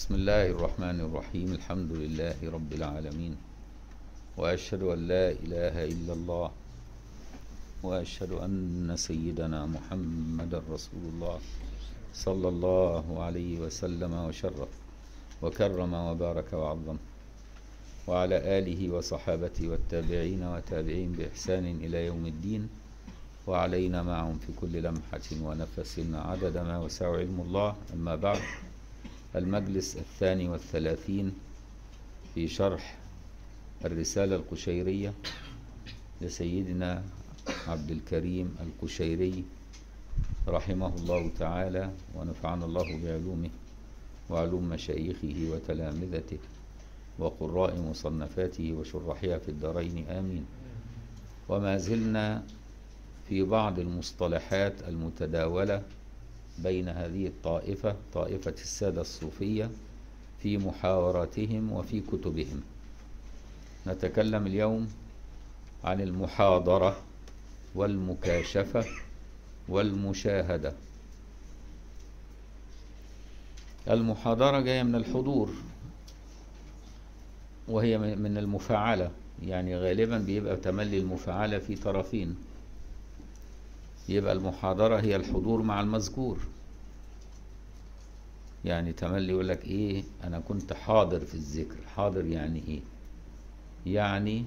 بسم الله الرحمن الرحيم. الحمد لله رب العالمين. وأشهد أن لا إله إلا الله. وأشهد أن سيدنا محمد رسول الله صلى الله عليه وسلم وشرف وكرم وبارك وعظم. وعلى آله وصحابته والتابعين وتابعين بإحسان إلى يوم الدين. وعلينا معهم في كل لمحة ونفس عدد ما وسع علم الله. أما بعد المجلس الثاني والثلاثين في شرح الرسالة القشيرية لسيدنا عبد الكريم القشيري رحمه الله تعالى ونفعنا الله بعلومه وعلوم مشايخه وتلامذته وقراء مصنفاته وشرحها في الدارين. آمين. وما زلنا في بعض المصطلحات المتداولة بين هذه الطائفة طائفة السادة الصوفية في محاوراتهم وفي كتبهم. نتكلم اليوم عن المحاضرة والمكاشفة والمشاهدة. المحاضرة جاية من الحضور وهي من المفاعلة. يعني غالبا بيبقى تملي المفاعلة في طرفين. يبقى المحاضرة هي الحضور مع المذكور. يعني تملي يقول لك إيه؟ أنا كنت حاضر في الذكر. حاضر يعني إيه؟ يعني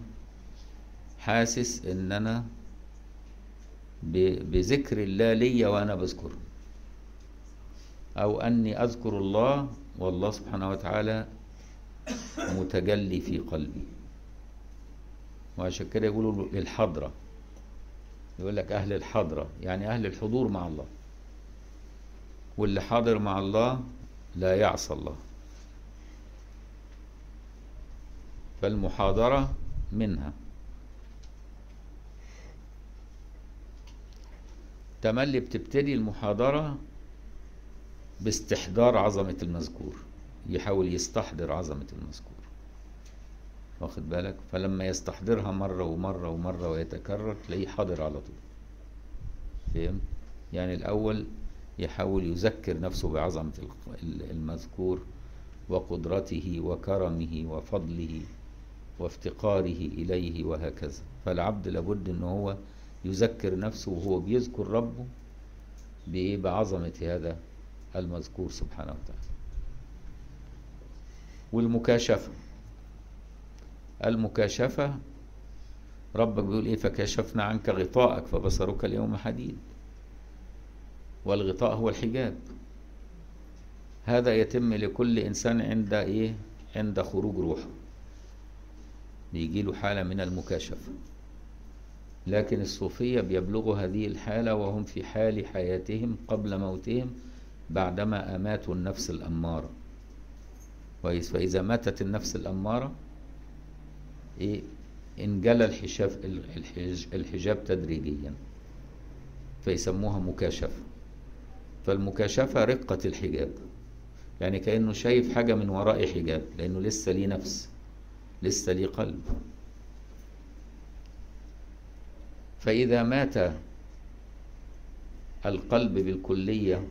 حاسس إن أنا بذكر الله ليا وأنا بذكره. أو أني أذكر الله والله سبحانه وتعالى متجلي في قلبي. وعشان كده يقولوا للحضرة. يقول لك أهل الحضرة. يعني أهل الحضور مع الله. واللي حاضر مع الله لا يعصى الله. فالمحاضرة منها. تملي بتبتدي المحاضرة باستحضار عظمة المذكور. يحاول يستحضر عظمة المذكور. واخد بالك؟ فلما يستحضرها مرة ومرة ومرة ويتكرر تلاقيه حاضر على طول. فهم يعني الأول يحاول يذكر نفسه بعظمة المذكور وقدرته وكرمه وفضله وافتقاره إليه وهكذا. فالعبد لابد أنه هو يذكر نفسه وهو بيذكر ربه بإيه؟ بعظمة هذا المذكور سبحانه وتعالى. والمكاشفة. المكاشفة ربك بيقول إيه؟ فكشفنا عنك غطاءك فبصرك اليوم حديد. والغطاء هو الحجاب. هذا يتم لكل إنسان عند إيه؟ عند خروج روحه. بيجي له حالة من المكاشفة. لكن الصوفية بيبلغوا هذه الحالة وهم في حال حياتهم قبل موتهم بعدما أماتوا النفس الأمارة. فإذا ماتت النفس الأمارة إيه؟ انجلى الحجاب الحجاب تدريجيا. فيسموها مكاشفة. فالمكاشفة رقة الحجاب. يعني كأنه شايف حاجة من وراء حجاب لأنه لسه ليه نفس لسه ليه قلب. فإذا مات القلب بالكلية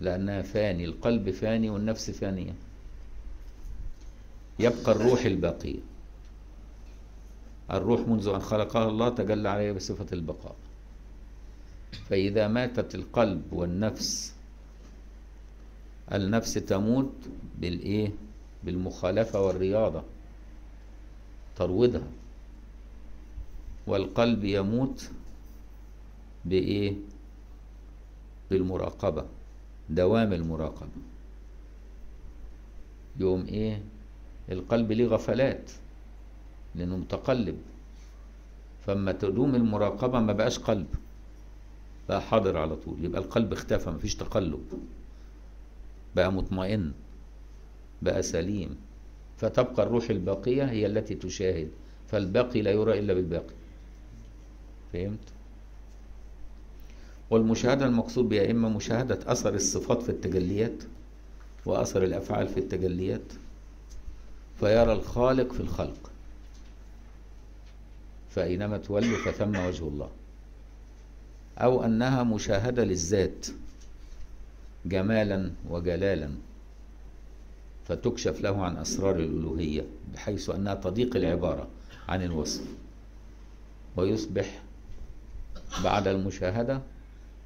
لأنها فاني القلب فاني والنفس فانية يبقى الروح الباقيه الروح منذ أن خلقها الله تجلى عليها بصفة البقاء. فإذا ماتت القلب والنفس النفس تموت بالإيه؟ بالمخالفة والرياضة تروضها والقلب يموت بإيه؟ بالمراقبة دوام المراقبة يوم إيه؟ القلب ليه غفلات لأنه متقلب فما تدوم المراقبة ما بقاش قلب بقى حاضر على طول. يبقى القلب اختفى مفيش تقلب. بقى مطمئن بقى سليم. فتبقى الروح الباقية هي التي تشاهد. فالباقي لا يرى إلا بالباقي. فهمت؟ والمشاهدة المقصود بها إما مشاهدة أثر الصفات في التجليات وأثر الأفعال في التجليات. فيرى الخالق في الخلق. فأينما تولوا فثم وجه الله. أو أنها مشاهدة للذات جمالا وجلالا فتكشف له عن أسرار الألوهية بحيث أنها تضيق العبارة عن الوصف. ويصبح بعد المشاهدة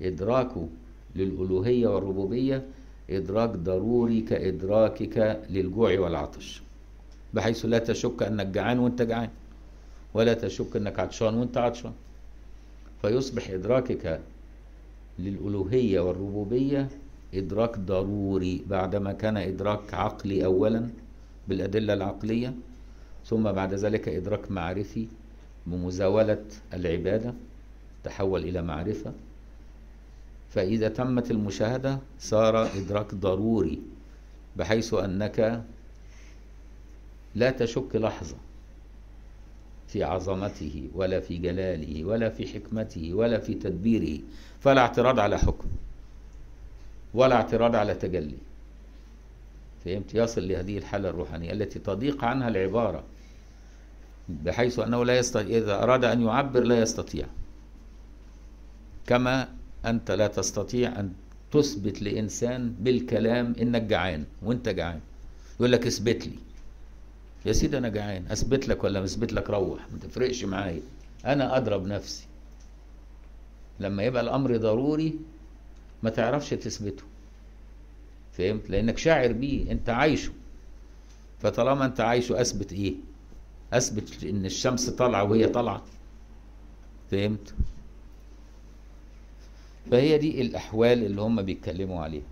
إدراكه للألوهية والربوبية إدراك ضروري كإدراكك للجوع والعطش بحيث لا تشك أنك جعان وأنت جعان ولا تشك أنك عطشان وأنت عطشان. فيصبح إدراكك للألوهية والربوبية إدراك ضروري بعدما كان إدراك عقلي أولا بالأدلة العقلية ثم بعد ذلك إدراك معرفي بمزاولة العبادة تحول إلى معرفة. فإذا تمت المشاهدة صار إدراك ضروري بحيث أنك لا تشك لحظة في عظمته ولا في جلاله ولا في حكمته ولا في تدبيره فلا اعتراض على حكم ولا اعتراض على تجلي. فهمت؟ يصل لهذه الحالة الروحانية التي تضيق عنها العبارة بحيث أنه لا يستطيع إذا أراد أن يعبر لا يستطيع. كما أنت لا تستطيع أن تثبت لإنسان بالكلام إنك جعان وإنت جعان. يقول لك اثبت لي. يا سيدي أنا جعان أثبت لك ولا أثبت لك؟ روح ما تفرقش معايا. أنا أضرب نفسي. لما يبقى الأمر ضروري ما تعرفش تثبته. فهمت؟ لأنك شاعر بيه أنت عايشه. فطالما أنت عايشه أثبت إيه؟ أثبت إن الشمس طالعة وهي طالعة. فهمت؟ فهي دي الأحوال اللي هم بيتكلموا عليها.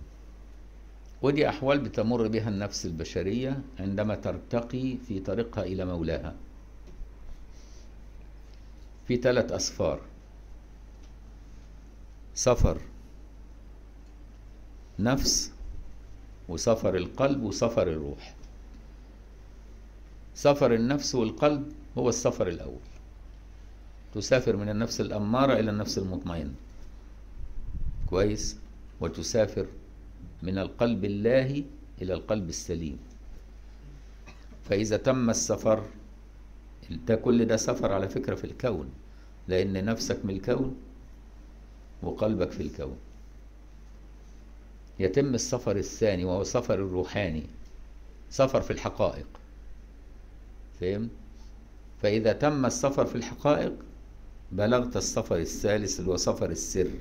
ودي أحوال بتمر بها النفس البشرية عندما ترتقي في طريقها إلى مولاها. في ثلاث أسفار. سفر نفس وسفر القلب وسفر الروح. سفر النفس والقلب هو السفر الأول. تسافر من النفس الأمارة إلى النفس المطمئنة كويس؟ وتسافر من القلب اللاهي إلى القلب السليم. فإذا تم السفر ده كل ده سفر على فكرة في الكون لأن نفسك من الكون وقلبك في الكون. يتم السفر الثاني وهو سفر الروحاني سفر في الحقائق. فهم؟ فإذا تم السفر في الحقائق بلغت السفر الثالث اللي هو سفر السر.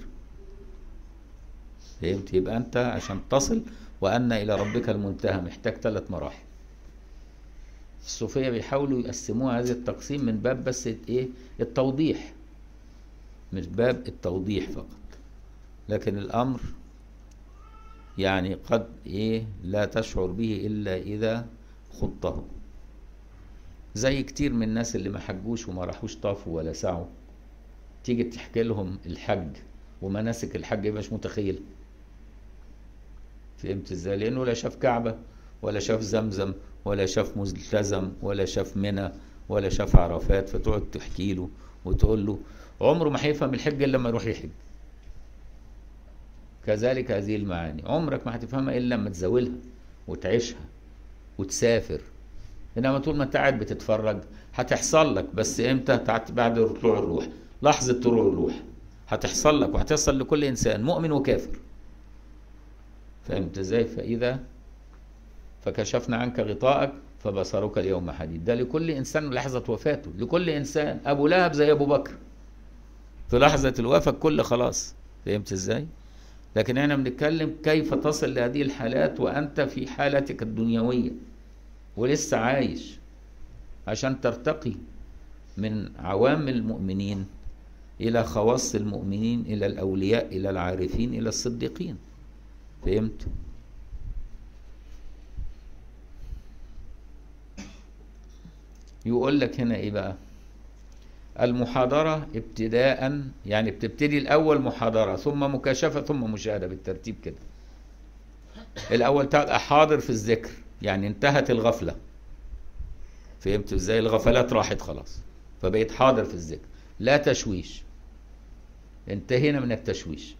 فهمت؟ يبقى أنت عشان تصل وأن إلى ربك المنتهى محتاج ثلاث مراحل. الصوفية بيحاولوا يقسموها هذا التقسيم من باب بس إيه؟ التوضيح. مش باب التوضيح فقط. لكن الأمر يعني قد إيه؟ لا تشعر به إلا إذا خضته. زي كتير من الناس اللي ما حجوش وما راحوش طافوا ولا سعوا. تيجي تحكي لهم الحج ومناسك الحج مش متخيل. فهمت إزاي لأنه لا شاف كعبة ولا شاف زمزم ولا شاف ملتزم ولا شاف منى ولا شاف عرفات فتقعد تحكي له وتقول له عمره ما هيفهم الحج إلا لما يروح يحج. كذلك هذه المعاني. عمرك ما هتفهمها إلا لما تزاولها وتعيشها وتسافر. إنما طول ما أنت قاعد بتتفرج هتحصل لك بس إمتى؟ بعد طلوع الروح. لحظة طلوع الروح. هتحصل لك وهتحصل لكل إنسان مؤمن وكافر. فهمت إزاي فإذا فكشفنا عنك غطاءك فبصرك اليوم حديد. ده لكل إنسان لحظة وفاته. لكل إنسان. أبو لهب زي أبو بكر. في لحظة الوفاة الكل خلاص. فهمت إزاي؟ لكن إحنا بنتكلم كيف تصل لهذه الحالات وأنت في حالتك الدنيوية ولسه عايش عشان ترتقي من عوام المؤمنين إلى خواص المؤمنين إلى الأولياء إلى العارفين إلى الصديقين. فهمت؟ يقول لك هنا إيه بقى؟ المحاضرة ابتداء يعني بتبتدي الأول محاضرة ثم مكاشفة ثم مشاهدة بالترتيب كده. الأول تبقى حاضر في الذكر يعني انتهت الغفلة. فهمت إزاي؟ الغفلات راحت خلاص فبقيت حاضر في الذكر. لا تشويش. انتهينا من التشويش.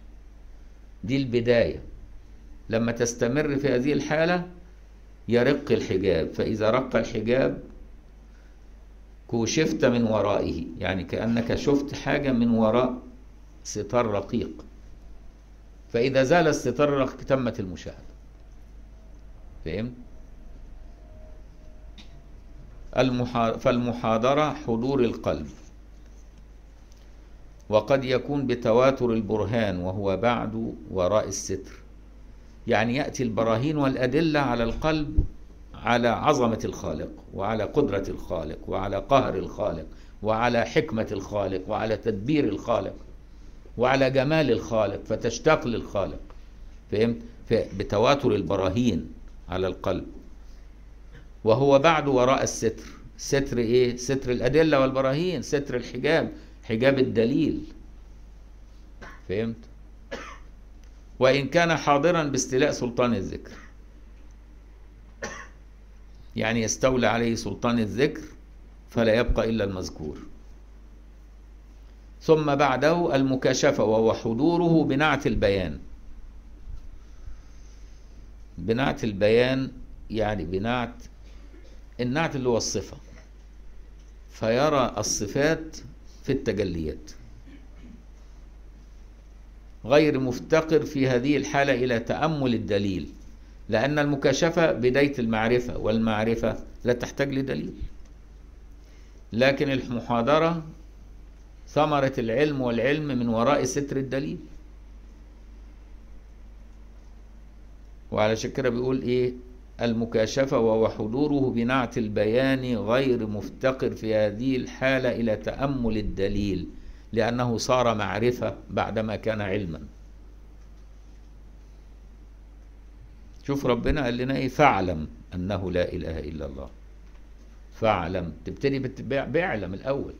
دي البداية. لما تستمر في هذه الحالة يرق الحجاب. فإذا رق الحجاب كوشفت من ورائه يعني كأنك شفت حاجة من وراء ستار رقيق. فإذا زال الستار الرقيق تمت المشاهدة. فهمت؟ المحا... فالمحاضرة حضور القلب. وقد يكون بتواتر البرهان وهو بعد وراء الستر. يعني يأتي البراهين والأدلة على القلب على عظمة الخالق وعلى قدرة الخالق وعلى قهر الخالق وعلى حكمة الخالق وعلى تدبير الخالق وعلى جمال الخالق فتشتاق للخالق. فهمت؟ بتواتر البراهين على القلب. وهو بعد وراء الستر. ستر إيه؟ ستر الأدلة والبراهين ستر الحجاب حجاب الدليل. فهمت؟ وإن كان حاضرا باستيلاء سلطان الذكر. يعني يستولى عليه سلطان الذكر فلا يبقى إلا المذكور. ثم بعده المكاشفة وهو حضوره بنعت البيان. بنعت البيان يعني بنعت النعت اللي هو الصفة. فيرى الصفات في التجليات. غير مفتقر في هذه الحالة إلى تأمل الدليل لأن المكاشفة بداية المعرفة والمعرفة لا تحتاج لدليل. لكن المحاضرة ثمرة العلم والعلم من وراء ستر الدليل. وعلى كده بيقول إيه؟ المكاشفة وهو حضوره بنعت البيان غير مفتقر في هذه الحالة إلى تأمل الدليل. لأنه صار معرفة بعدما كان علما. شوف ربنا قال لنا إيه؟ فاعلم أنه لا إله إلا الله. فاعلم. تبتدي باعلم الأول.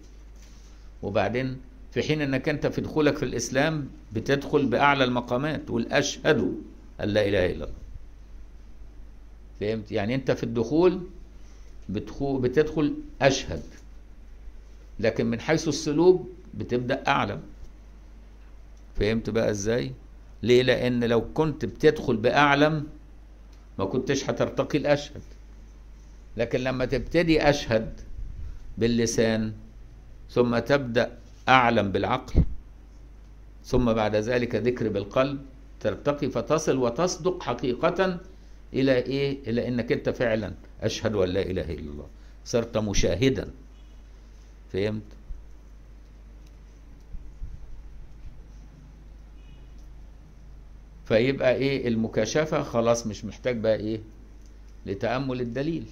وبعدين في حين أنك أنت في دخولك في الإسلام بتدخل بأعلى المقامات تقول اشهد أن لا إله إلا الله. فهمت؟ يعني أنت في الدخول بتدخل, أشهد. لكن من حيث السلوك بتبدأ اعلم فهمت بقى إزاي؟ ليه؟ لأن لو كنت بتدخل بأعلم ما كنتش هترتقي الأشهد. لكن لما تبتدي أشهد باللسان ثم تبدأ أعلم بالعقل ثم بعد ذلك ذكر بالقلب ترتقي فتصل وتصدق حقيقة إلى إيه؟ إلى إنك أنت فعلا أشهد أن لا إله إلا الله. صرت مشاهدا. فهمت؟ فيبقى إيه؟ المكاشفة خلاص مش محتاج بقى إيه؟ لتأمل الدليل.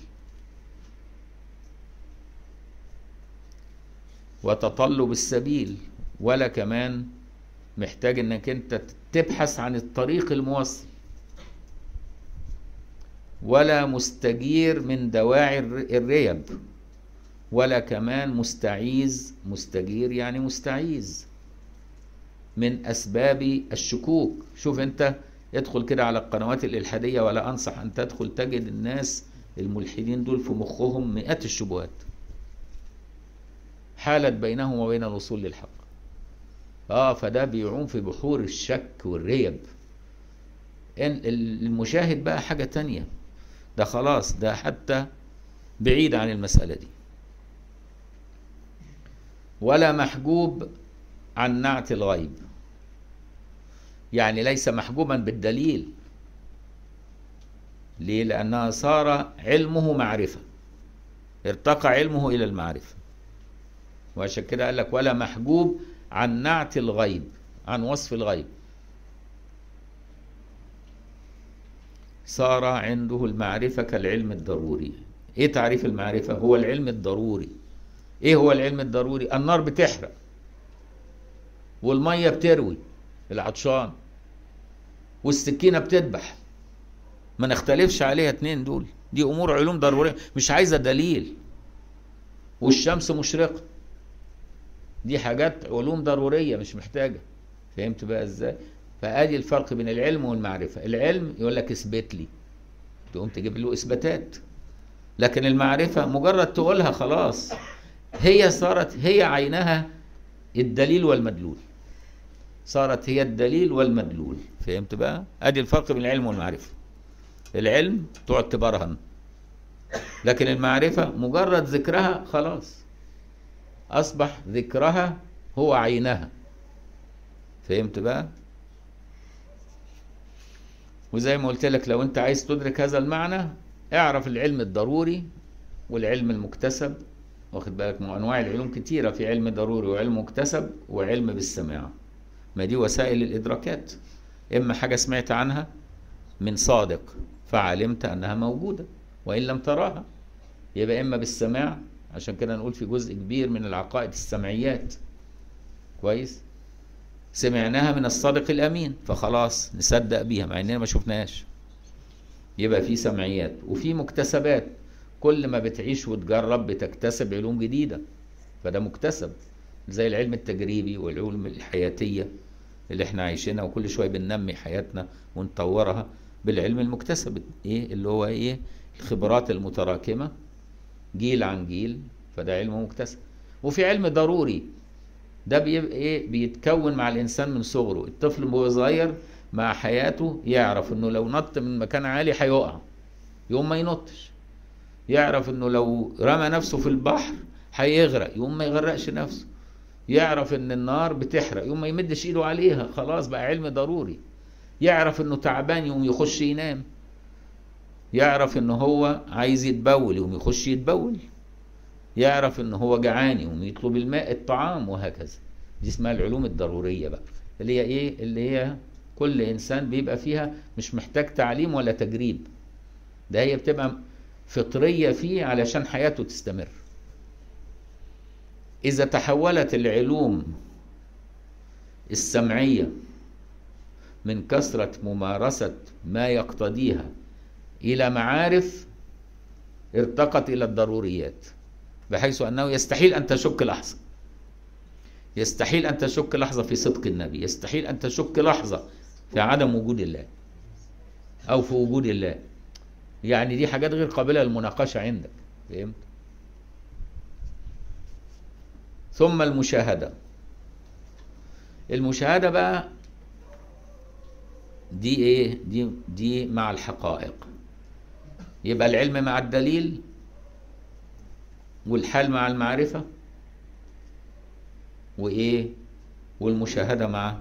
وتطلب السبيل ولا كمان محتاج إنك أنت تبحث عن الطريق الموصل ولا مستجير من دواعي الريب ولا كمان مستعيذ مستجير يعني مستعيذ. من أسباب الشكوك. شوف أنت ادخل كده على القنوات الإلحادية ولا أنصح أن تدخل تجد الناس الملحدين دول في مخهم مئات الشبهات. حالت بينهم وبين الوصول للحق. آه فده بيعوم في بحور الشك والريب. المشاهد بقى حاجة تانية. ده خلاص ده حتى بعيد عن المسألة دي. ولا محجوب عن نعت الغيب. يعني ليس محجوبا بالدليل. ليه؟ لأنها صار علمه معرفة. ارتقى علمه إلى المعرفة. وعشان كده قال لك ولا محجوب عن نعت الغيب عن وصف الغيب. صار عنده المعرفة كالعلم الضروري. إيه تعريف المعرفة؟ هو العلم الضروري. إيه هو العلم الضروري؟ النار بتحرق. والمية بتروي. العطشان. والسكينة بتذبح. ما نختلفش عليها اتنين دول. دي أمور علوم ضرورية. مش عايزة دليل. والشمس مشرقة. دي حاجات علوم ضرورية مش محتاجة. فهمت بقى إزاي؟ فأدي الفرق بين العلم والمعرفة. العلم يقول لك اثبت لي. تقوم تجيب له إثباتات. لكن المعرفة مجرد تقولها خلاص. هي صارت هي عينها الدليل والمدلول. صارت هي الدليل والمدلول. فهمت بقى؟ ادي الفرق بين العلم والمعرفة. العلم تقعد تبرهن لكن المعرفة مجرد ذكرها خلاص. أصبح ذكرها هو عينها. فهمت بقى؟ وزي ما قلت لك لو أنت عايز تدرك هذا المعنى اعرف العلم الضروري والعلم المكتسب. واخد بالك؟ ما أنواع العلوم كتيرة. في علم ضروري وعلم مكتسب وعلم بالسماع. ما دي وسائل الإدراكات. إما حاجة سمعت عنها من صادق فعلمت أنها موجودة وإن لم تراها يبقى إما بالسماع عشان كده نقول في جزء كبير من العقائد السمعيات. كويس؟ سمعناها من الصادق الأمين فخلاص نصدق بيها مع إننا ما شفناهاش. يبقى في سمعيات وفي مكتسبات. كل ما بتعيش وتجرب بتكتسب علوم جديدة فده مكتسب. زي العلم التجريبي والعلوم الحياتية اللي إحنا عايشينها وكل شوية بننمي حياتنا ونطورها بالعلم المكتسب. إيه؟ اللي هو إيه؟ الخبرات المتراكمة جيل عن جيل فده علم مكتسب. وفي علم ضروري ده بيبقى إيه؟ بيتكون مع الإنسان من صغره. الطفل وهو صغير مع حياته يعرف إنه لو نط من مكان عالي هيقع. يقوم ما ينطش. يعرف إنه لو رمى نفسه في البحر هيغرق. يقوم ما يغرقش نفسه. يعرف إن النار بتحرق. يقوم ما يمدش إيده عليها خلاص بقى علم ضروري. يعرف إنه تعبان يقوم يخش ينام. يعرف إن هو عايز يتبول يقوم يخش يتبول. يعرف إن هو جعان يقوم يطلب الماء الطعام وهكذا. دي اسمها العلوم الضرورية بقى اللي هي إيه؟ اللي هي كل إنسان بيبقى فيها مش محتاج تعليم ولا تجريب. ده هي بتبقى فطرية فيه علشان حياته تستمر. إذا تحولت العلوم السمعية من كثرة ممارسة ما يقتضيها إلى معارف ارتقت إلى الضروريات بحيث أنه يستحيل أن تشك لحظة. يستحيل أن تشك لحظة في صدق النبي يستحيل أن تشك لحظة في عدم وجود الله أو في وجود الله. يعني دي حاجات غير قابلة للمناقشة عندك فهمت؟ ثم المشاهدة. المشاهدة بقى دي إيه؟ دي دي مع الحقائق. يبقى العلم مع الدليل والحال مع المعرفة وإيه؟ والمشاهدة مع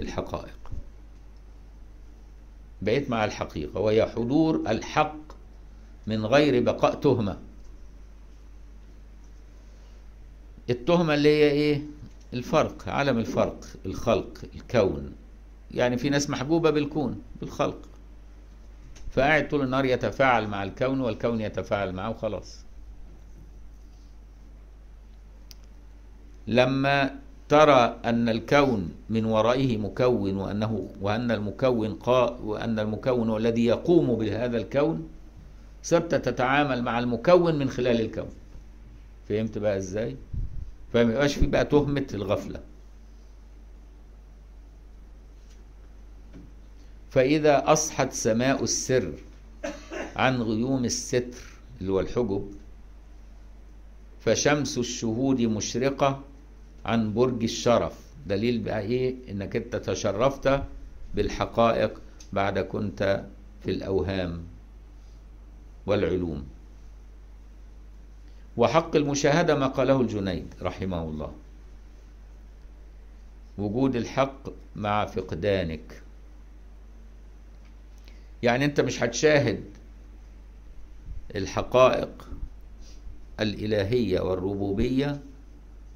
الحقائق. بقيت مع الحقيقة. وهي حضور الحق من غير بقاء تهمة. التهمة اللي هي إيه؟ الفرق عالم الفرق الخلق الكون. يعني في ناس محبوبة بالكون بالخلق. فقاعد طول النهار يتفاعل مع الكون والكون يتفاعل معه وخلاص. لما ترى أن الكون من ورائه مكون وأنه وأن المكون قا وأن المكون هو الذي يقوم بهذا الكون صرت تتعامل مع المكون من خلال الكون. فهمت بقى إزاي؟ فما يبقاش في بقى تهمة الغفلة. فإذا أصحت سماء السر عن غيوم الستر اللي هو الحجب فشمس الشهود مشرقة عن برج الشرف. دليل بقى إيه؟ إنك أنت تشرفت بالحقائق بعد كنت في الأوهام والعلوم. وحق المشاهدة ما قاله الجنيد رحمه الله وجود الحق مع فقدانك يعني أنت مش هتشاهد الحقائق الإلهية والربوبية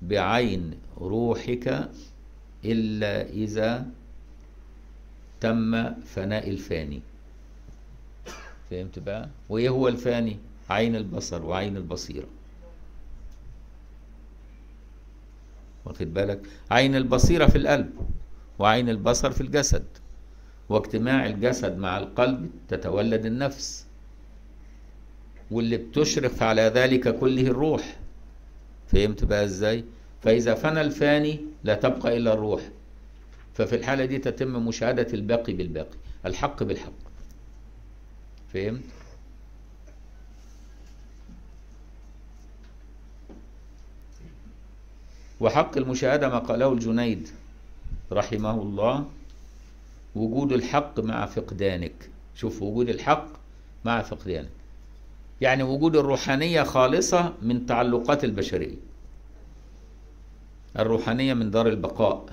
بعين روحك إلا إذا تم فناء الفاني فهمت بقى؟ وإيه هو الفاني؟ عين البصر وعين البصيرة واخد بالك؟ عين البصيرة في القلب وعين البصر في الجسد. واجتماع الجسد مع القلب تتولد النفس. واللي بتشرف على ذلك كله الروح. فهمت بقى إزاي؟ فإذا فنى الفاني لا تبقى إلا الروح. ففي الحالة دي تتم مشاهدة الباقي بالباقي الحق بالحق. فهمت؟ وحق المشاهدة ما قاله الجنيد رحمه الله وجود الحق مع فقدانك. شوف وجود الحق مع فقدانك. يعني وجود الروحانية خالصة من تعلقات البشرية. الروحانية من دار البقاء.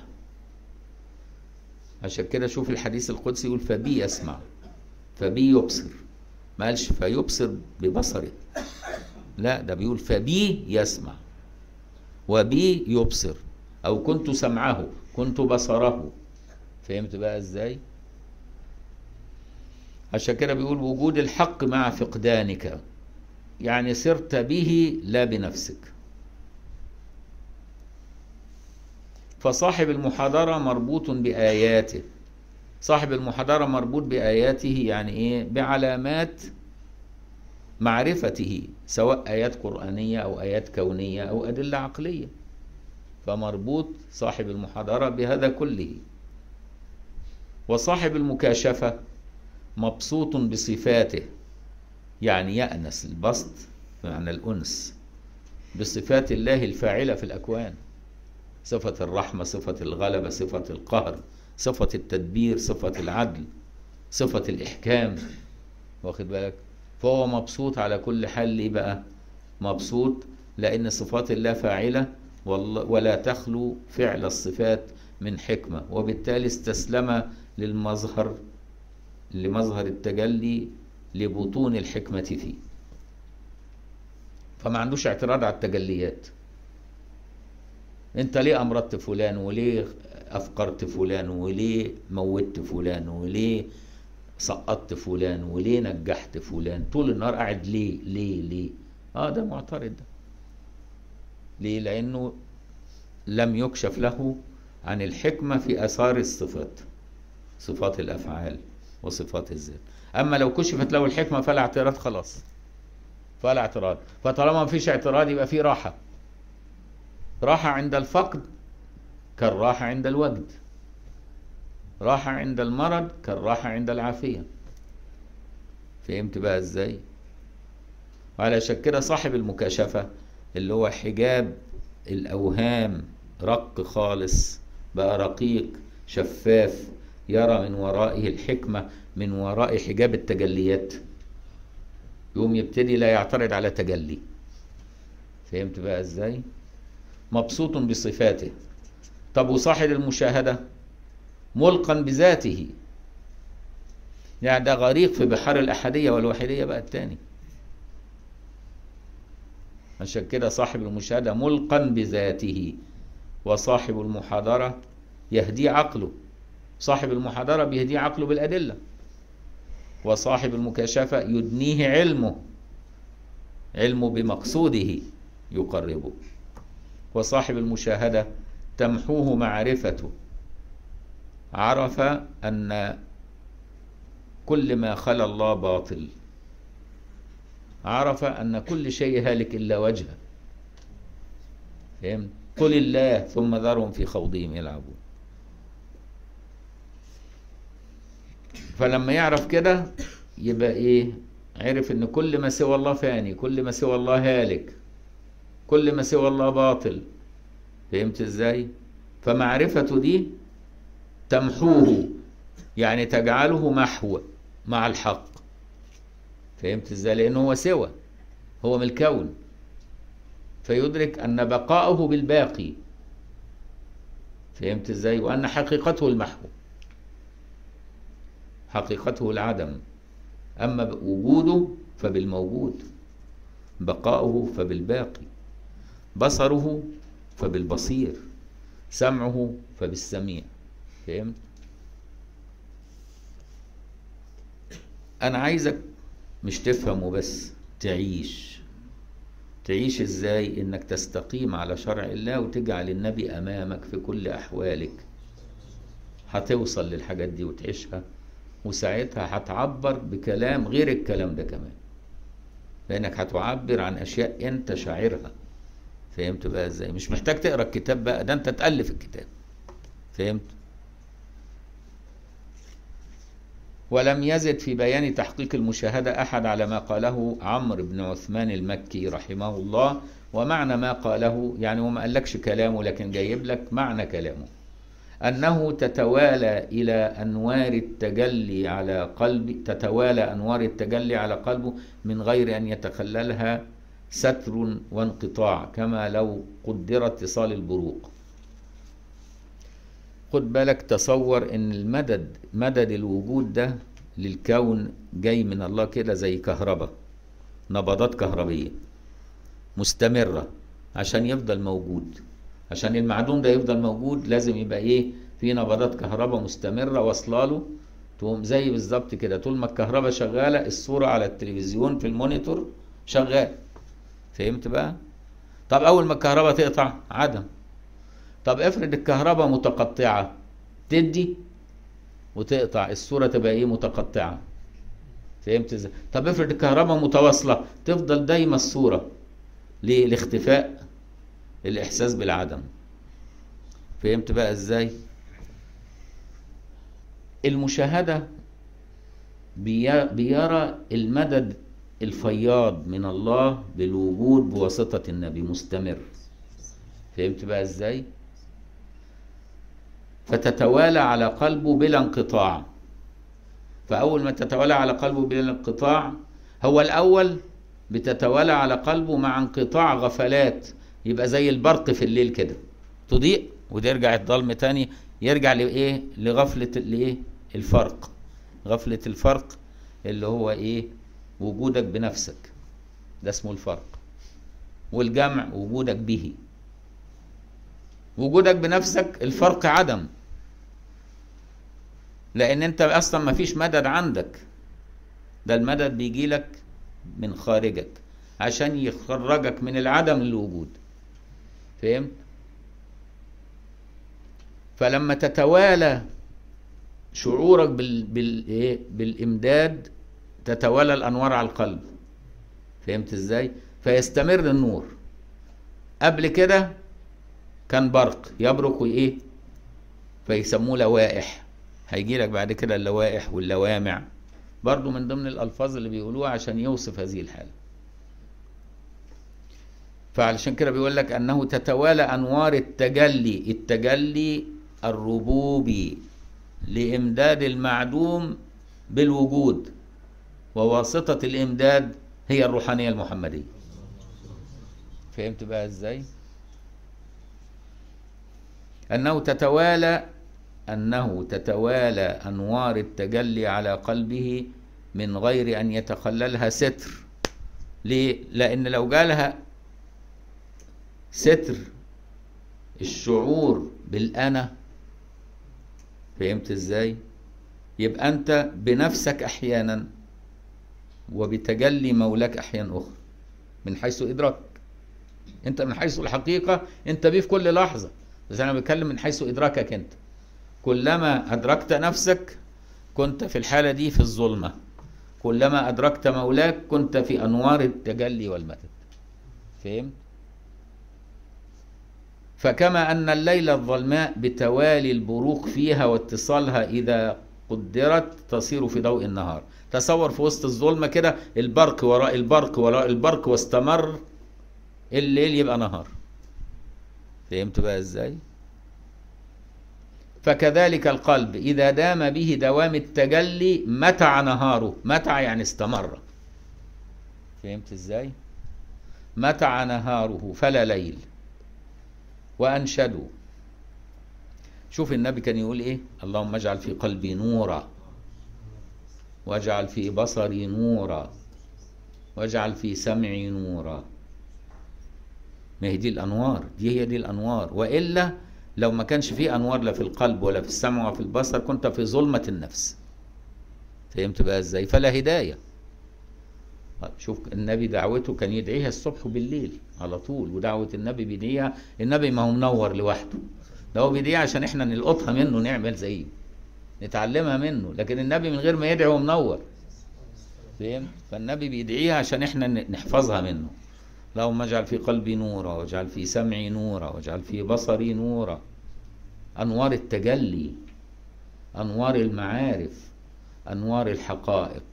عشان كده شوف الحديث القدسي يقول فبي يسمع فبي يبصر. ما قالش فيبصر ببصره. لا ده بيقول فبي يسمع. وبي يبصر. أو كنت سمعه كنت بصره. فهمت بقى إزاي؟ عشان كده بيقول وجود الحق مع فقدانك. يعني سرت به لا بنفسك. فصاحب المحاضرة مربوط بآياته. صاحب المحاضرة مربوط بآياته يعني إيه؟ بعلامات معرفته سواء آيات قرآنية أو آيات كونية أو أدلة عقلية. فمربوط صاحب المحاضرة بهذا كله. وصاحب المكاشفة مبسوط بصفاته يعني يأنس البسط بمعنى الأنس بصفات الله الفاعلة في الأكوان. صفة الرحمة صفة الغلبة صفة القهر صفة التدبير صفة العدل صفة الإحكام. واخد بالك؟ فهو مبسوط على كل حال. ليه بقى مبسوط؟ لأن صفات الله فاعلة ولا تخلو فعل الصفات من حكمة. وبالتالي استسلم للمظهر لمظهر التجلي لبطون الحكمة فيه. فما عندوش اعتراض على التجليات. انت ليه أمرضت فلان؟ وليه أفقرت فلان؟ وليه موتت فلان؟ وليه سقطت فلان وليه نجحت فلان؟ طول النهار قاعد ليه؟ ليه؟ ليه؟ آه ده معترض ده. ليه؟ لأنه لم يكشف له عن الحكمة في آثار الصفات صفات الأفعال وصفات الذات. أما لو كشفت له الحكمة فلا اعتراض خلاص. فلا اعتراض. فطالما ما فيش اعتراض يبقى في راحة. راحة عند الفقد كالراحة عند الوجد. راحة عند المرض كالراحة عند العافية. فهمت بقى إزاي؟ وعلى كده صاحب المكاشفة اللي هو حجاب الأوهام رق خالص بقى رقيق شفاف يرى من ورائه الحكمة من وراء حجاب التجليات. يقوم يبتدي لا يعترض على تجلي. فهمت بقى إزاي؟ مبسوط بصفاته. طب وصاحب المشاهدة؟ ملقا بذاته. يعني ده غريق في بحار الأحدية والوحيدية بقى التاني. عشان كده صاحب المشاهدة ملقا بذاته وصاحب المحاضرة يهدي عقله. صاحب المحاضرة بيهدي عقله بالأدلة. وصاحب المكاشفة يدنيه علمه علمه بمقصوده يقربه. وصاحب المشاهدة تمحوه معرفته. عرف أن كل ما خلا الله باطل. عرف أن كل شيء هالك إلا وجهه. فهمت؟ قل الله ثم ذرهم في خوضهم يلعبون. فلما يعرف كده يبقى إيه؟ عرف إن كل ما سوى الله فاني كل ما سوى الله هالك كل ما سوى الله باطل. فهمت إزاي؟ فمعرفته دي تمحوه يعني تجعله محو مع الحق. فهمت إزاي؟ لأنه هو سوى هو من الكون. فيدرك أن بقاءه بالباقي. فهمت إزاي؟ وأن حقيقته المحو حقيقته العدم. أما وجوده فبالموجود بقاؤه فبالباقي بصره فبالبصير سمعه فبالسميع. فهمت؟ أنا عايزك مش تفهم وبس تعيش. تعيش إزاي؟ إنك تستقيم على شرع الله وتجعل النبي أمامك في كل أحوالك. هتوصل للحاجات دي وتعيشها وساعتها هتعبر بكلام غير الكلام ده كمان. لأنك هتعبر عن أشياء أنت شاعرها. فهمت بقى إزاي؟ مش محتاج تقرأ الكتاب بقى ده أنت تألف الكتاب. فهمت؟ ولم يزد في بيان تحقيق المشاهدة أحد على ما قاله عمرو بن عثمان المكي رحمه الله. ومعنى ما قاله يعني هو ما قالكش كلامه لكن جايب لك معنى كلامه. أنه تتوالى إلى أنوار التجلي على قلب تتوالى أنوار التجلي على قلبه من غير أن يتخللها ستر وانقطاع كما لو قدر اتصال البروق. خد بالك تصور إن المدد مدد الوجود ده للكون جاي من الله كده زي كهرباء نبضات كهربية مستمرة عشان يفضل موجود. عشان المعدوم ده يفضل موجود لازم يبقى إيه؟ في نبضات كهرباء مستمرة واصلة له. تقوم زي بالظبط كده طول ما الكهرباء شغالة الصورة على التلفزيون في المونيتور شغال. فهمت بقى؟ طب أول ما الكهرباء تقطع عدم. طب افرض الكهرباء متقطعة. تدي وتقطع. الصورة تبقى إيه؟ متقطعة. فهمت إزاي؟ طب افرض الكهرباء متواصلة. تفضل دايما الصورة ليه؟ لاختفاء الإحساس بالعدم. فهمت بقى إزاي؟ المشاهدة بي- بيرى المدد الفياض من الله بالوجود بواسطة النبي. مستمر. فهمت بقى إزاي؟ فتتوالى على قلبه بلا انقطاع. فأول ما تتوالى على قلبه بلا انقطاع هو الأول بتتوالى على قلبه مع انقطاع غفلات. يبقى زي البرق في الليل كده. تضيء وترجع الظلم تاني يرجع لإيه؟ لغفلة الإيه؟ الفرق. غفلة الفرق اللي هو إيه؟ وجودك بنفسك. ده اسمه الفرق. والجمع وجودك به. وجودك بنفسك الفرق عدم. لأن أنت أصلا ما فيش مدد عندك. ده المدد بيجي لك من خارجك عشان يخرجك من العدم للوجود. فهمت؟ فلما تتوالى شعورك بال... بال... إيه؟ بالإمداد تتوالى الأنوار على القلب. فهمت إزاي؟ فيستمر النور. قبل كده كان برق يبرق وإيه؟ فيسموه لوائح. هيجي لك بعد كده اللوائح واللوامع. برضو من ضمن الألفاظ اللي بيقولوها عشان يوصف هذه الحالة. فعلشان كده بيقول لك أنه تتوالى أنوار التجلي. التجلي الربوبي لإمداد المعدوم بالوجود وواسطة الإمداد هي الروحانية المحمدية. فهمت بقى إزاي؟ أنه تتوالى أنه تتوالى أنوار التجلي على قلبه من غير أن يتخللها ستر. ليه؟ لأن لو جالها ستر الشعور بالأنا فهمت إزاي؟ يبقى أنت بنفسك أحيانا وبتجلي مولاك أحيانا أخرى من حيث إدراكك. أنت من حيث الحقيقة أنت بيه في كل لحظة. بس أنا بتكلم من حيث إدراكك أنت. كلما أدركت نفسك كنت في الحالة دي في الظلمة. كلما أدركت مولاك كنت في أنوار التجلي والمدد. فهمت فكما أن الليل الظلماء بتوالي البروق فيها واتصالها إذا قدرت تصير في ضوء النهار. تصور في وسط الظلمة كده البرق وراء البرق وراء البرق واستمر الليل يبقى نهار. فهمت بقى إزاي؟ فكذلك القلب إذا دام به دوام التجلي متع نهاره. متع يعني استمر. فهمت إزاي؟ متع نهاره فلا ليل. وأنشدوا. شوف النبي كان يقول إيه؟ اللهم اجعل في قلبي نورا. واجعل في بصري نورا. واجعل في سمعي نورا. ما هي دي الأنوار دي هي دي الأنوار. وإلا لو ما كانش في أنوار لا في القلب ولا في السمع ولا في البصر كنت في ظلمة النفس. فهمت بقى إزاي؟ فلا هداية. شوف النبي دعوته كان يدعيها الصبح وبالليل على طول ودعوة النبي بيدعيها النبي ما هو منور لوحده. ده هو بيدعيها عشان إحنا نلقطها منه نعمل زيه نتعلمها منه. لكن النبي من غير ما يدعي هو منور. فهمت؟ فالنبي بيدعيها عشان إحنا نحفظها منه. اللهم اجعل في قلبي نورا واجعل في سمعي نورا واجعل في بصري نورا. أنوار التجلي أنوار المعارف أنوار الحقائق.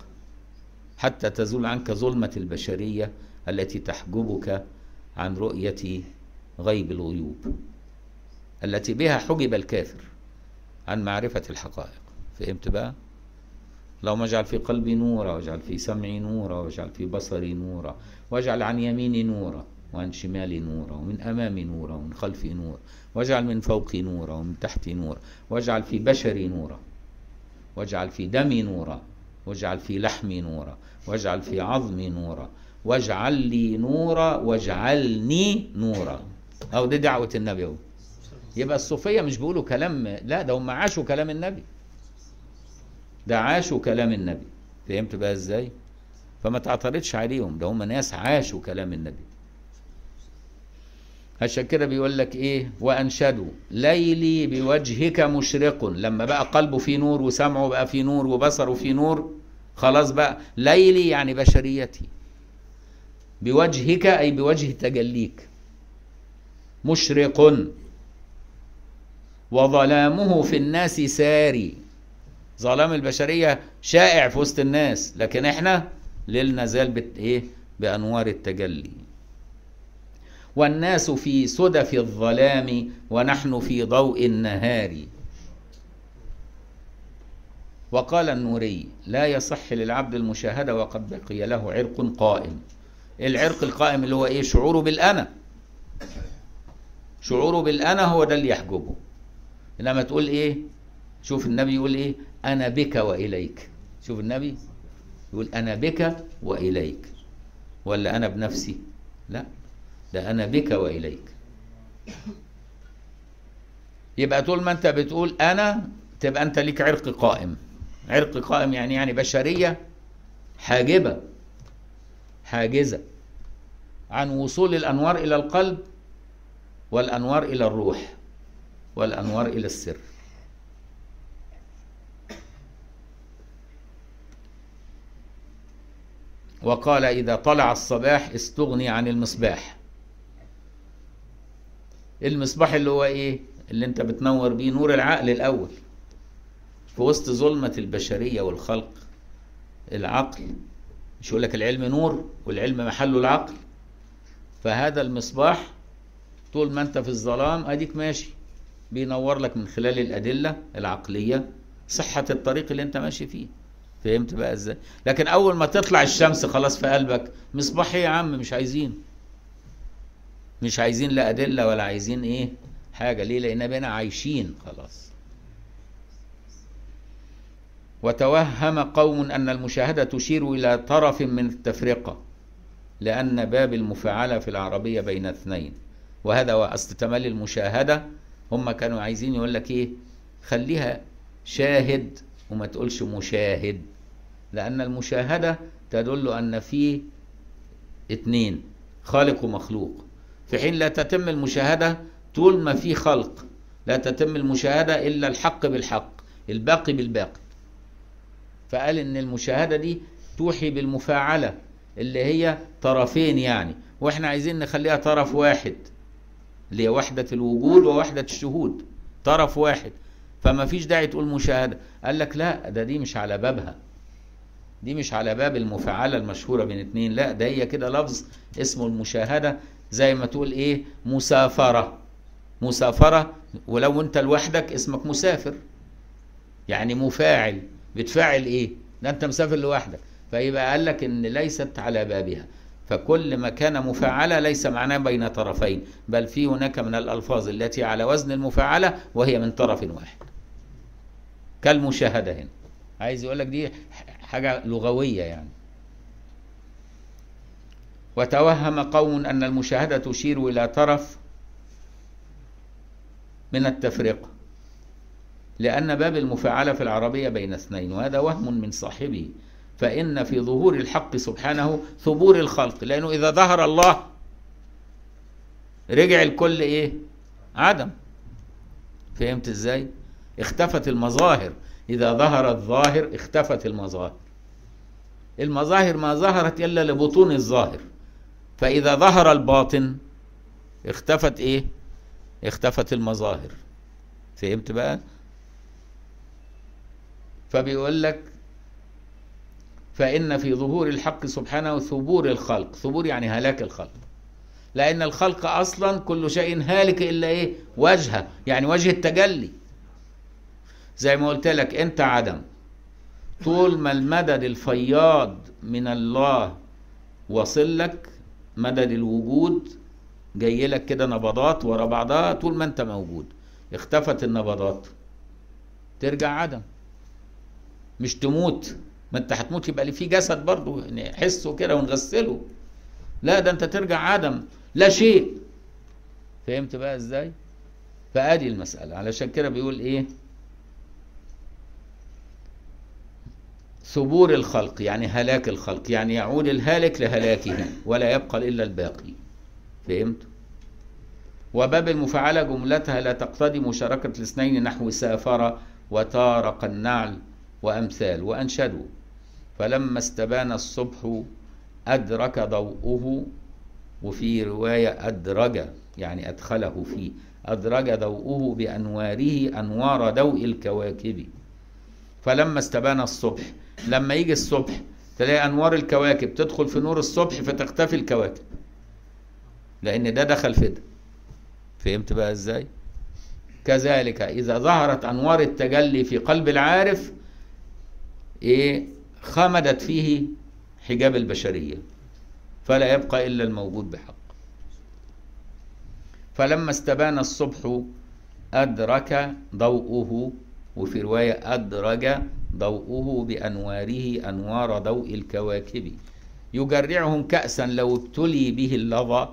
حتى تزول عنك ظلمة البشرية التي تحجبك عن رؤية غيب الغيوب التي بها حجب الكافر عن معرفة الحقائق. فهمت بقى؟ اللهم اجعل في قلبي نورا واجعل في سمعي نورا واجعل في بصري نورا واجعل عن يميني نورا وعن شمالي نورا ومن أمامي نورا ومن خلفي نورا واجعل من فوقي نورا ومن تحتي نورا واجعل في بشري نورا واجعل في دمي نورا واجعل في لحمي نورا واجعل في عظمي نورا واجعل لي نورا واجعلني نورا. أو دي دعوة النبي يبقى الصوفية مش بيقولوا كلام لا ده هم عاشوا كلام النبي. ده عاشوا كلام النبي. فهمت بقى إزاي؟ فما تعترضش عليهم ده هم ناس عاشوا كلام النبي. عشان كده بيقول لك إيه؟ وأنشدوا. ليلي بوجهك مشرق. لما بقى قلبه فيه نور وسمعه بقى فيه نور وبصره فيه نور خلاص بقى. ليلي يعني بشريتي. بوجهك أي بوجه تجليك. مشرق. وظلامه في الناس ساري. ظلام البشرية شائع في وسط الناس لكن إحنا ليلنا زال بت إيه؟ بأنوار التجلي. والناس في سدف الظلام ونحن في ضوء النهار. وقال النوري لا يصح للعبد المشاهدة وقد بقي له عرق قائم. العرق القائم اللي هو إيه؟ شعوره بالأنا. شعوره بالأنا هو ده اللي يحجبه. إنما تقول إيه؟ شوف النبي يقول إيه؟ أنا بك وإليك. شوف النبي يقول أنا بك وإليك. ولا أنا بنفسي؟ لا. ده أنا بك وإليك. يبقى طول ما أنت بتقول أنا تبقى أنت ليك عرق قائم. عرق قائم يعني يعني بشرية حاجبة حاجزة. عن وصول الأنوار إلى القلب والأنوار إلى الروح والأنوار إلى السر. وقال إذا طلع الصباح استغني عن المصباح. المصباح اللي هو إيه؟ اللي أنت بتنور بيه نور العقل الأول. في وسط ظلمة البشرية والخلق العقل مش يقول لك العلم نور والعلم محله العقل. فهذا المصباح طول ما أنت في الظلام أديك ماشي. بينور لك من خلال الأدلة العقلية صحة الطريق اللي أنت ماشي فيه. فهمت بقى إزاي؟ لكن أول ما تطلع الشمس خلاص في قلبك مصباح إيه يا عم؟ مش عايزين. مش عايزين لا أدلة ولا عايزين إيه؟ حاجة. ليه؟ لأن بقينا عايشين خلاص. وتوهم قوم أن المشاهدة تشير إلى طرف من التفرقة لأن باب المفاعله في العربية بين اثنين. وهذا هو اصل تملي المشاهدة. هم كانوا عايزين يقول لك إيه؟ خليها شاهد وما تقولش مشاهد لأن المشاهدة تدل أن في اتنين خالق ومخلوق. في حين لا تتم المشاهدة طول ما في خلق لا تتم المشاهدة إلا الحق بالحق الباقي بالباقي. فقال إن المشاهدة دي توحي بالمفاعلة اللي هي طرفين يعني وإحنا عايزين نخليها طرف واحد اللي هي وحدة الوجود ووحدة الشهود طرف واحد. فما فيش داعي تقول مشاهدة. قال لك لا ده دي مش على بابها. دي مش على باب المفاعلة المشهورة بين اتنين. لا ده هي كده لفظ اسمه المشاهدة زي ما تقول إيه؟ مسافرة. مسافرة ولو أنت لوحدك اسمك مسافر. يعني مفاعل. بتفاعل إيه؟ ده أنت مسافر لوحدك. فيبقى قال لك إن ليست على بابها. فكل ما كان مفاعلة ليس معناه بين طرفين بل في هناك من الألفاظ التي على وزن المفاعلة وهي من طرف واحد. كالمشاهدة هنا. عايز يقول لك دي حاجة لغوية يعني. وتوهم قوم أن المشاهدة تشير إلى طرف من التفرقة لأن باب المفاعلة في العربية بين اثنين وهذا وهم من صاحبه. فإن في ظهور الحق سبحانه ثبور الخلق لأنه إذا ظهر الله رجع الكل إيه؟ عدم. فهمت إزاي؟ اختفت المظاهر. إذا ظهر الظاهر اختفت المظاهر. المظاهر ما ظهرت إلا لبطون الظاهر. فإذا ظهر الباطن اختفت إيه؟ اختفت المظاهر. فهمت بقى؟ فبيقول لك فإن في ظهور الحق سبحانه ثبور الخلق. ثبور يعني هلاك الخلق. لأن الخلق أصلا كل شيء هالك إلا إيه؟ وجهه. يعني وجه التجلي. زي ما قلت لك أنت عدم. طول ما المدد الفياض من الله وصل لك مدد الوجود جاي لك كده نبضات ورا بعضها طول ما انت موجود. اختفت النبضات. ترجع عدم. مش تموت. ما انت هتموت يبقى لي في جسد برضه نحسه كده ونغسله. لا ده انت ترجع عدم. لا شيء. فهمت بقى إزاي؟ فأدي المسألة. علشان كده بيقول إيه؟ ثبور الخلق يعني هلاك الخلق يعني يعود الهالك لهلاكه ولا يبقى إلا الباقي. فهمت؟ وباب المفاعلة جملتها لا تقتضي مشاركة الاثنين نحو سافر وتارق النعل وأمثال وأنشدوا. فلما استبان الصبح أدرك ضوءه وفي رواية أدرج يعني أدخله فيه أدرج ضوءه بأنواره أنوار ضوء الكواكب. فلما استبان الصبح لما يجي الصبح تلاقي أنوار الكواكب تدخل في نور الصبح فتختفي الكواكب. لأن ده دخل في ده فهمت بقى إزاي؟ كذلك إذا ظهرت أنوار التجلي في قلب العارف إيه؟ خمدت فيه حجاب البشرية. فلا يبقى إلا الموجود بحق. فلما استبان الصبح أدرك ضوءه وفي رواية أدرج ضوءه بأنواره أنوار ضوء الكواكب. يجرعهم كأسا لو ابتلي به اللظى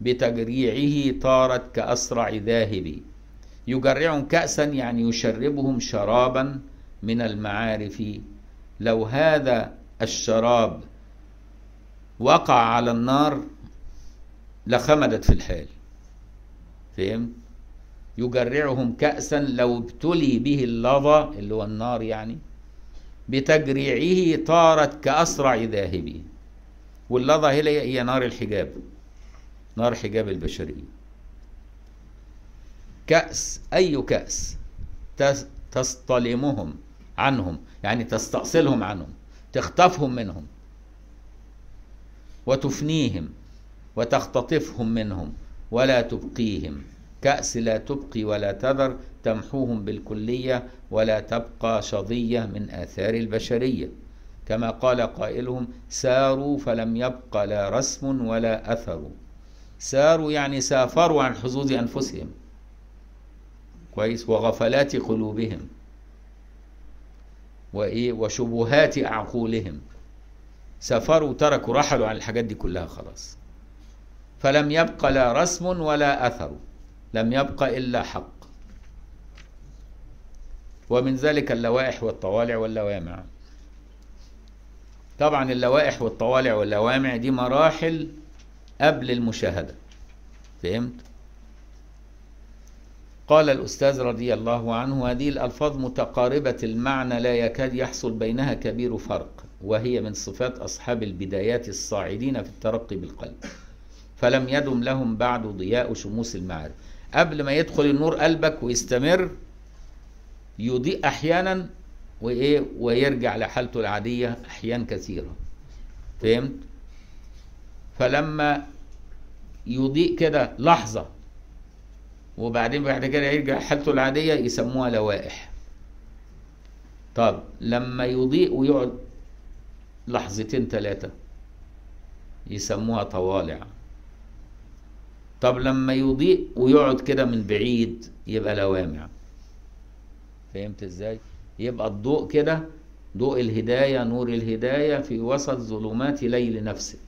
بتجريعه طارت كأسرع ذاهب. يجرعهم كأسا يعني يشربهم شرابا من المعارف. لو هذا الشراب وقع على النار لخمدت في الحال فهمت يجرعهم كأسا لو ابتلي به اللظى اللي هو النار يعني بتجريعه طارت كأسرع ذاهب واللظى هي هي نار الحجاب نار حجاب البشرية. كأس أي كأس تصطلمهم عنهم يعني تستأصلهم عنهم تخطفهم منهم وتفنيهم وتختطفهم منهم ولا تبقيهم. كأس لا تبقي ولا تذر تمحوهم بالكلية ولا تبقى شظية من آثار البشرية. كما قال قائلهم ساروا فلم يبق لا رسم ولا أثر. ساروا يعني سافروا عن حظوظ أنفسهم. كويس؟ وغفلات قلوبهم. وإيه؟ وشبهات أعقولهم سافروا تركوا رحلوا عن الحاجات دي كلها خلاص. فلم يبق لا رسم ولا أثر. لم يبق إلا حق. ومن ذلك اللوائح والطوالع واللوامع. طبعا اللوائح والطوالع واللوامع دي مراحل قبل المشاهدة. فهمت؟ قال الأستاذ رضي الله عنه هذه الألفاظ متقاربة المعنى لا يكاد يحصل بينها كبير فرق وهي من صفات أصحاب البدايات الصاعدين في الترقي بالقلب. فلم يدم لهم بعد ضياء شموس المعارف. قبل ما يدخل النور قلبك ويستمر يضيء أحيانا وإيه ويرجع لحالته العادية أحيان كثيرة. فهمت؟ فلما يضيء كده لحظة وبعدين بعد كده يرجع حالته العادية يسموها لوائح. طب لما يضيء ويقعد لحظتين ثلاثة يسموها طوالع. طب لما يضيء ويقعد كده من بعيد يبقى لوامع. فهمت إزاي؟ يبقى الضوء كده ضوء الهداية نور الهداية في وسط ظلمات ليل نفسك.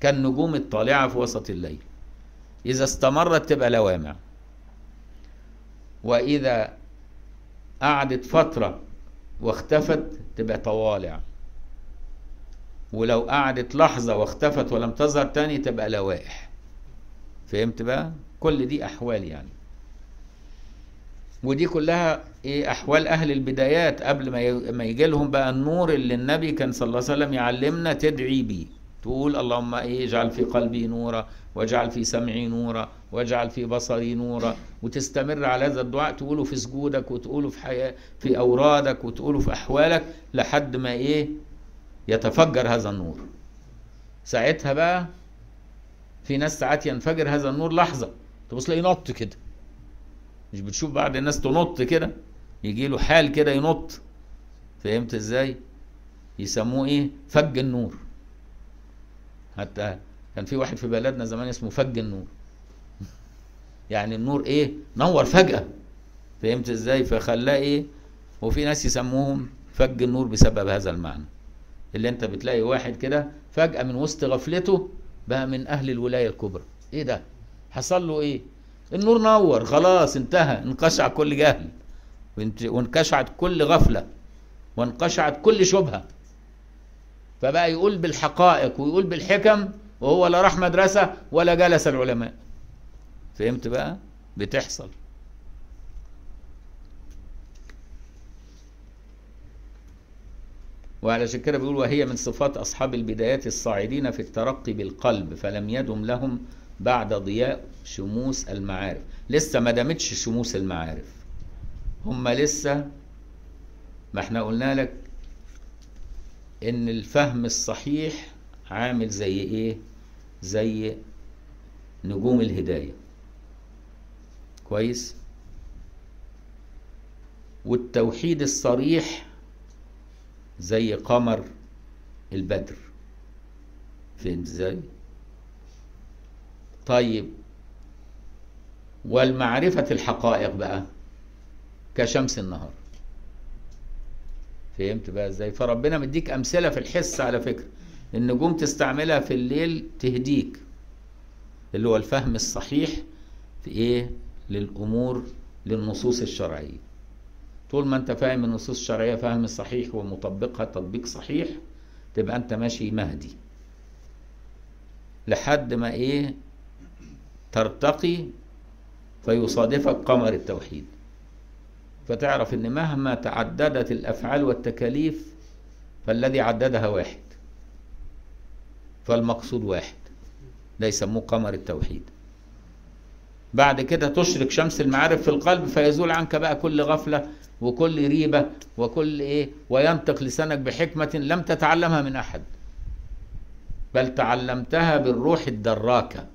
كالنجوم الطالعة في وسط الليل. إذا استمرت تبقى لوامع. وإذا قعدت فترة واختفت تبقى طوالع. ولو قعدت لحظة واختفت ولم تظهر تاني تبقى لوائح. فهمت بقى؟ كل دي أحوال يعني. ودي كلها إيه؟ أحوال أهل البدايات قبل ما ما يجي لهم بقى النور اللي النبي كان صلى الله عليه وسلم يعلمنا تدعي بيه. تقول اللهم إيه؟ اجعل في قلبي نورا واجعل في سمعي نورا واجعل في بصري نورا. وتستمر على هذا الدعاء تقوله في سجودك وتقوله في حياة في أورادك وتقوله في أحوالك لحد ما إيه؟ يتفجر هذا النور. ساعتها بقى في ناس ساعات ينفجر هذا النور لحظة. تبص تلاقيه نط كده. مش بتشوف بعض الناس تنط كده؟ يجي له حال كده ينط. فهمت إزاي؟ يسموه إيه؟ فج النور. حتى كان في واحد في بلدنا زمان اسمه فج النور. يعني النور إيه؟ نور فجأة. فهمت إزاي؟ فخلاه إيه؟ وفي ناس يسموهم فج النور بسبب هذا المعنى. اللي أنت بتلاقي واحد كده فجأة من وسط غفلته بقى من أهل الولاية الكبرى. إيه ده؟ حصل له إيه؟ النور نور خلاص انتهى انقشع كل جهل. وانكشعت كل غفلة وانقشعت كل شبهة. فبقى يقول بالحقائق ويقول بالحكم وهو لا راح مدرسة ولا جلس العلماء. فهمت بقى؟ بتحصل. وعلشان كده بيقول وهي من صفات أصحاب البدايات الصاعدين في الترقي بالقلب فلم يدم لهم بعد ضياء شموس المعارف. لسه ما دامتش شموس المعارف. هم لسه ما إحنا قلنا لك إن الفهم الصحيح عامل زي إيه؟ زي نجوم الهداية. كويس؟ والتوحيد الصريح زي قمر البدر. فهمت إزاي؟ طيب والمعرفة الحقائق بقى كشمس النهار. فهمت بقى إزاي؟ فربنا مديك أمثلة في الحس على فكرة. النجوم تستعملها في الليل تهديك. اللي هو الفهم الصحيح في إيه؟ للأمور للنصوص الشرعية. طول ما انت فاهم النصوص الشرعية فهم صحيح ومطبقها تطبيق صحيح تبقى انت ماشي مهدي. لحد ما إيه؟ ترتقي فيصادفك قمر التوحيد. فتعرف ان مهما تعددت الأفعال والتكاليف فالذي عددها واحد. فالمقصود واحد. ده يسموه قمر التوحيد. بعد كده تشرق شمس المعارف في القلب فيزول عنك بقى كل غفلة وكل ريبة وكل إيه وينطق لسانك بحكمة لم تتعلمها من أحد بل تعلمتها بالروح الدراكة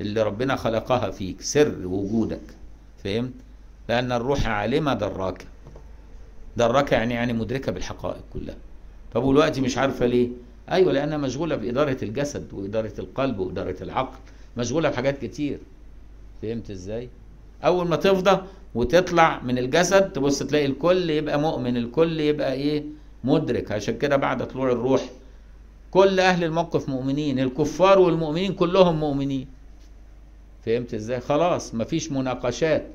اللي ربنا خلقها فيك سر وجودك فهمت؟ لأن الروح عالمة دراكة. دراكة يعني يعني مدركة بالحقائق كلها. طب والوقت مش عارفة ليه؟ أيوة لأنها مشغولة بإدارة الجسد وإدارة القلب وإدارة العقل مشغولة بحاجات كتير. فهمت إزاي؟ أول ما تفضى وتطلع من الجسد تبص تلاقي الكل يبقى مؤمن الكل يبقى إيه؟ مدرك. عشان كده بعد طلوع الروح كل أهل الموقف مؤمنين الكفار والمؤمنين كلهم مؤمنين. فهمت إزاي؟ خلاص مفيش مناقشات.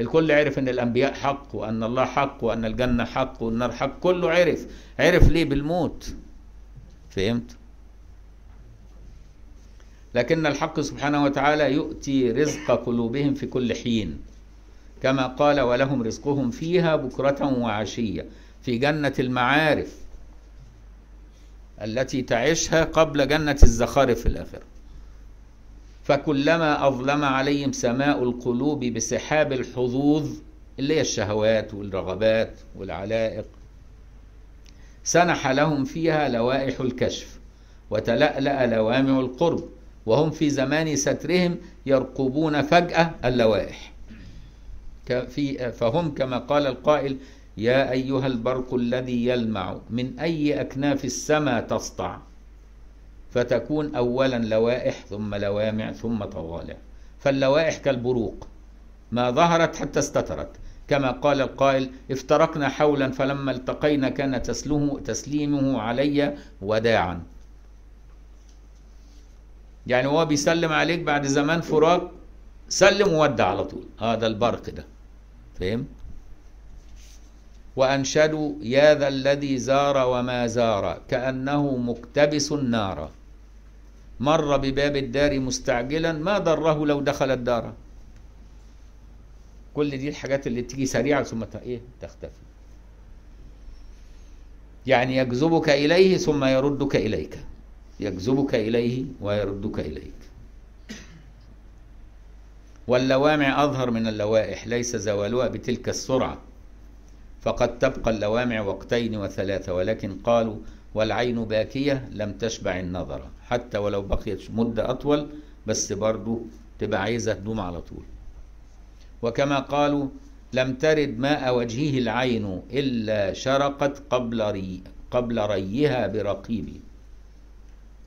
الكل عرف إن الأنبياء حق وأن الله حق وأن الجنة حق والنار حق كله عرف. عرف ليه؟ بالموت. فهمت؟ لكن الحق سبحانه وتعالى يؤتي رزق قلوبهم في كل حين. كما قال ولهم رزقهم فيها بكرة وعشية في جنة المعارف التي تعيشها قبل جنة الزخارف في الآخرة. فكلما أظلم عليهم سماء القلوب بسحاب الحظوظ اللي هي الشهوات والرغبات والعلائق سنح لهم فيها لوائح الكشف وتلألأ لوامع القرب. وهم في زمان سترهم يرقبون فجأة اللوائح. في فهم كما قال القائل يا أيها البرق الذي يلمع من أي أكناف السماء تسطع؟ فتكون أولا لوائح ثم لوامع ثم طوالع. فاللوائح كالبروق ما ظهرت حتى استترت. كما قال القائل افترقنا حولا فلما التقينا كان تسلمه, تسليمه علي وداعا. يعني هو بيسلم عليك بعد زمان فراق سلم وودع على طول. هذا آه البرق ده. فهم؟ وأنشدوا يا ذا الذي زار وما زار كأنه مقتبس النار. مر بباب الدار مستعجلا ما ضره لو دخل الدار. كل دي الحاجات اللي تيجي سريعة ثم إيه؟ تختفي. يعني يجذبك إليه ثم يردك إليك. يجذبك إليه ويردك إليك. واللوامع أظهر من اللوائح ليس زوالها بتلك السرعة. فقد تبقى اللوامع وقتين وثلاثة ولكن قالوا والعين باكية لم تشبع النظر. حتى ولو بقيت مدة أطول بس برضو تبقى عايزة تدوم على طول. وكما قالوا لم ترد ماء وجهه العين إلا شرقت قبل ري قبل ريها برقيب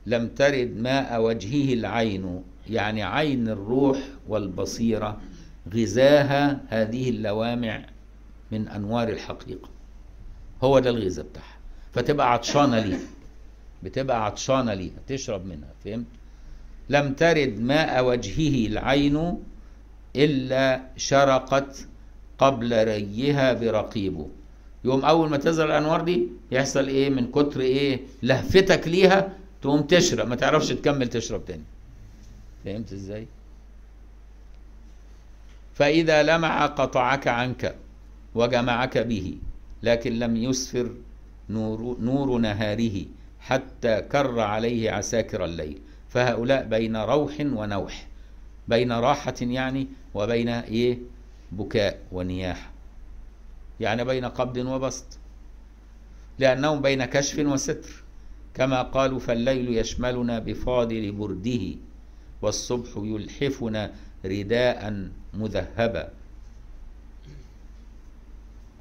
لم ترد ماء وجهه العين يعني عين الروح والبصيرة غذاها هذه اللوامع من أنوار الحقيقة. هو ده الغذاء بتاعها. فتبقى عطشانة ليها. بتبقى عطشانة ليها. تشرب منها فهمت؟ لم ترد ماء وجهه العين إلا شرقت قبل ريها برقيبه. يوم أول ما تظهر الأنوار دي يحصل إيه؟ من كتر إيه؟ لهفتك ليها تقوم تشرب ما تعرفش تكمل تشرب تاني. فهمت إزاي؟ فإذا لمع قطعك عنك وجمعك به لكن لم يسفر نور, نور نهاره حتى كر عليه عساكر الليل. فهؤلاء بين روح ونوح بين راحة يعني وبين إيه؟ بكاء ونياحة يعني بين قبض وبسط. لأنهم بين كشف وستر. كما قالوا فالليل يشملنا بفاضل برده والصبح يلحفنا رداء مذهبا.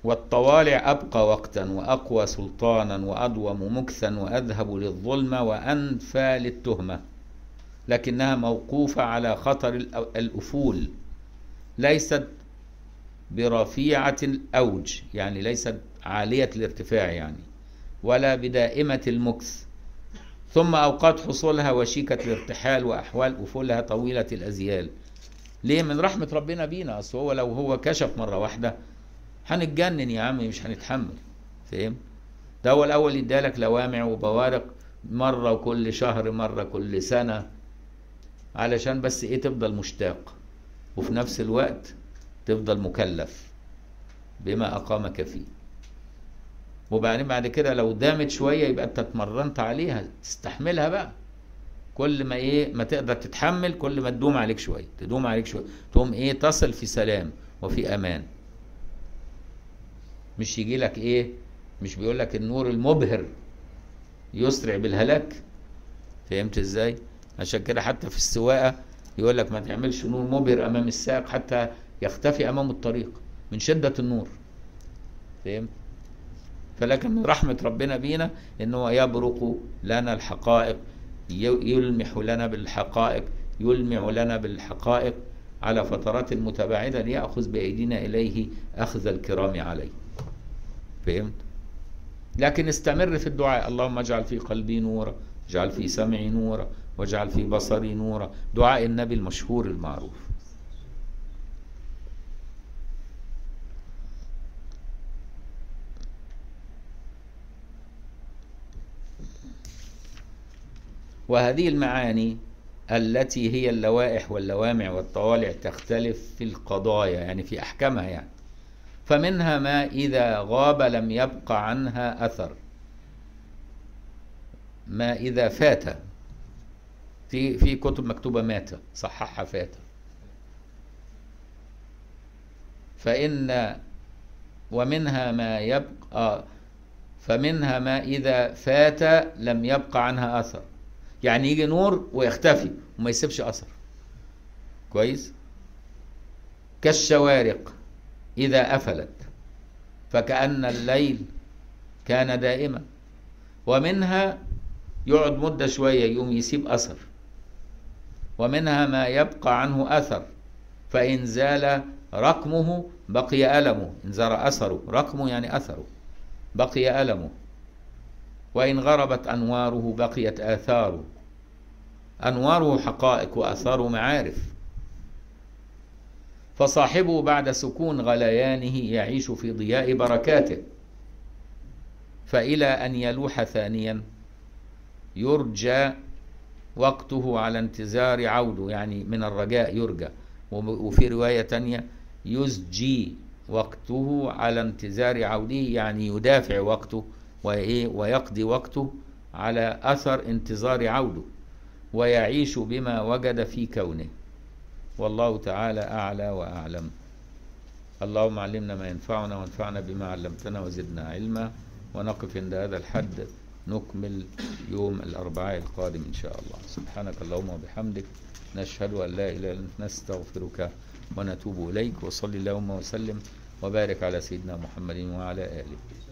والطوالع أبقى وقتا وأقوى سلطانا وأضوم مكثا وأذهب للظلمة وأنفى للتهمة لكنها موقوفة على خطر الأفول ليست برفيعة الأوج يعني ليست عالية الارتفاع يعني ولا بدائمة المكث. ثم أوقات حصولها وشيكة الارتحال وأحوال أفولها طويلة الأزيال. ليه؟ من رحمة ربنا بينا. أصل هو لو هو كشف مرة واحدة هنتجنن يا عم مش هنتحمل. فاهم؟ ده هو الأول يدالك لوامع وبوارق مرة وكل شهر مرة كل سنة علشان بس إيه؟ تفضل مشتاق. وفي نفس الوقت تفضل مكلف بما أقامك فيه. وبعدين بعد كده لو دامت شوية يبقى انت اتمرنت عليها تستحملها بقى. كل ما إيه ما تقدر تتحمل كل ما تدوم عليك شوية تدوم عليك شوية تقوم إيه تصل في سلام وفي أمان. مش يجي لك إيه مش بيقول لك النور المبهر يسرع بالهلاك. فهمت إزاي؟ عشان كده حتى في السواقة يقول لك ما تعملش نور مبهر أمام السائق حتى يختفي أمام الطريق من شدة النور. فهمت؟ فلكن من رحمة ربنا بينا إن هو يبرق لنا الحقائق يلمح لنا بالحقائق يلمع لنا بالحقائق على فترات متباعدة ليأخذ بأيدينا إليه أخذ الكرام عليه. فهمت؟ لكن استمر في الدعاء. اللهم اجعل في قلبي نورا اجعل في سمعي نورا واجعل في بصري نورا. دعاء النبي المشهور المعروف. وهذه المعاني التي هي اللوائح واللوامع والطوالع تختلف في القضايا يعني في أحكامها يعني. فمنها ما إذا غاب لم يبقى عنها أثر. ما إذا فات. في في كتب مكتوبة مات صححها فات. فإن ومنها ما يبقى فمنها ما إذا فات لم يبقى عنها أثر. يعني يجي نور ويختفي وما يسيبش أثر. كويس؟ كالشوارق إذا أفلت فكأن الليل كان دائما ومنها يقعد مدة شوية يقوم يسيب أثر ومنها ما يبقى عنه أثر فإن زال رقمه بقي ألمه إن زال أثره رقمه يعني أثره بقي ألمه. وإن غربت أنواره بقيت آثاره. أنواره حقائق وآثاره معارف فصاحبه بعد سكون غليانه يعيش في ضياء بركاته. فإلى أن يلوح ثانيا يرجى وقته على انتظار عوده يعني من الرجاء يرجى. وفي رواية تانية يزجي وقته على انتظار عوده يعني يدافع وقته ويقضي وقته على أثر انتظار عوده ويعيش بما وجد في كونه. والله تعالى أعلى وأعلم. اللهم علمنا ما ينفعنا وانفعنا بما علمتنا وزدنا علما. ونقف عند هذا الحد نكمل يوم الأربعاء القادم إن شاء الله. سبحانك اللهم وبحمدك نشهد أن لا إله إلا أنت نستغفرك ونتوب إليك. وصلي اللهم وسلم وبارك على سيدنا محمد وعلى آله.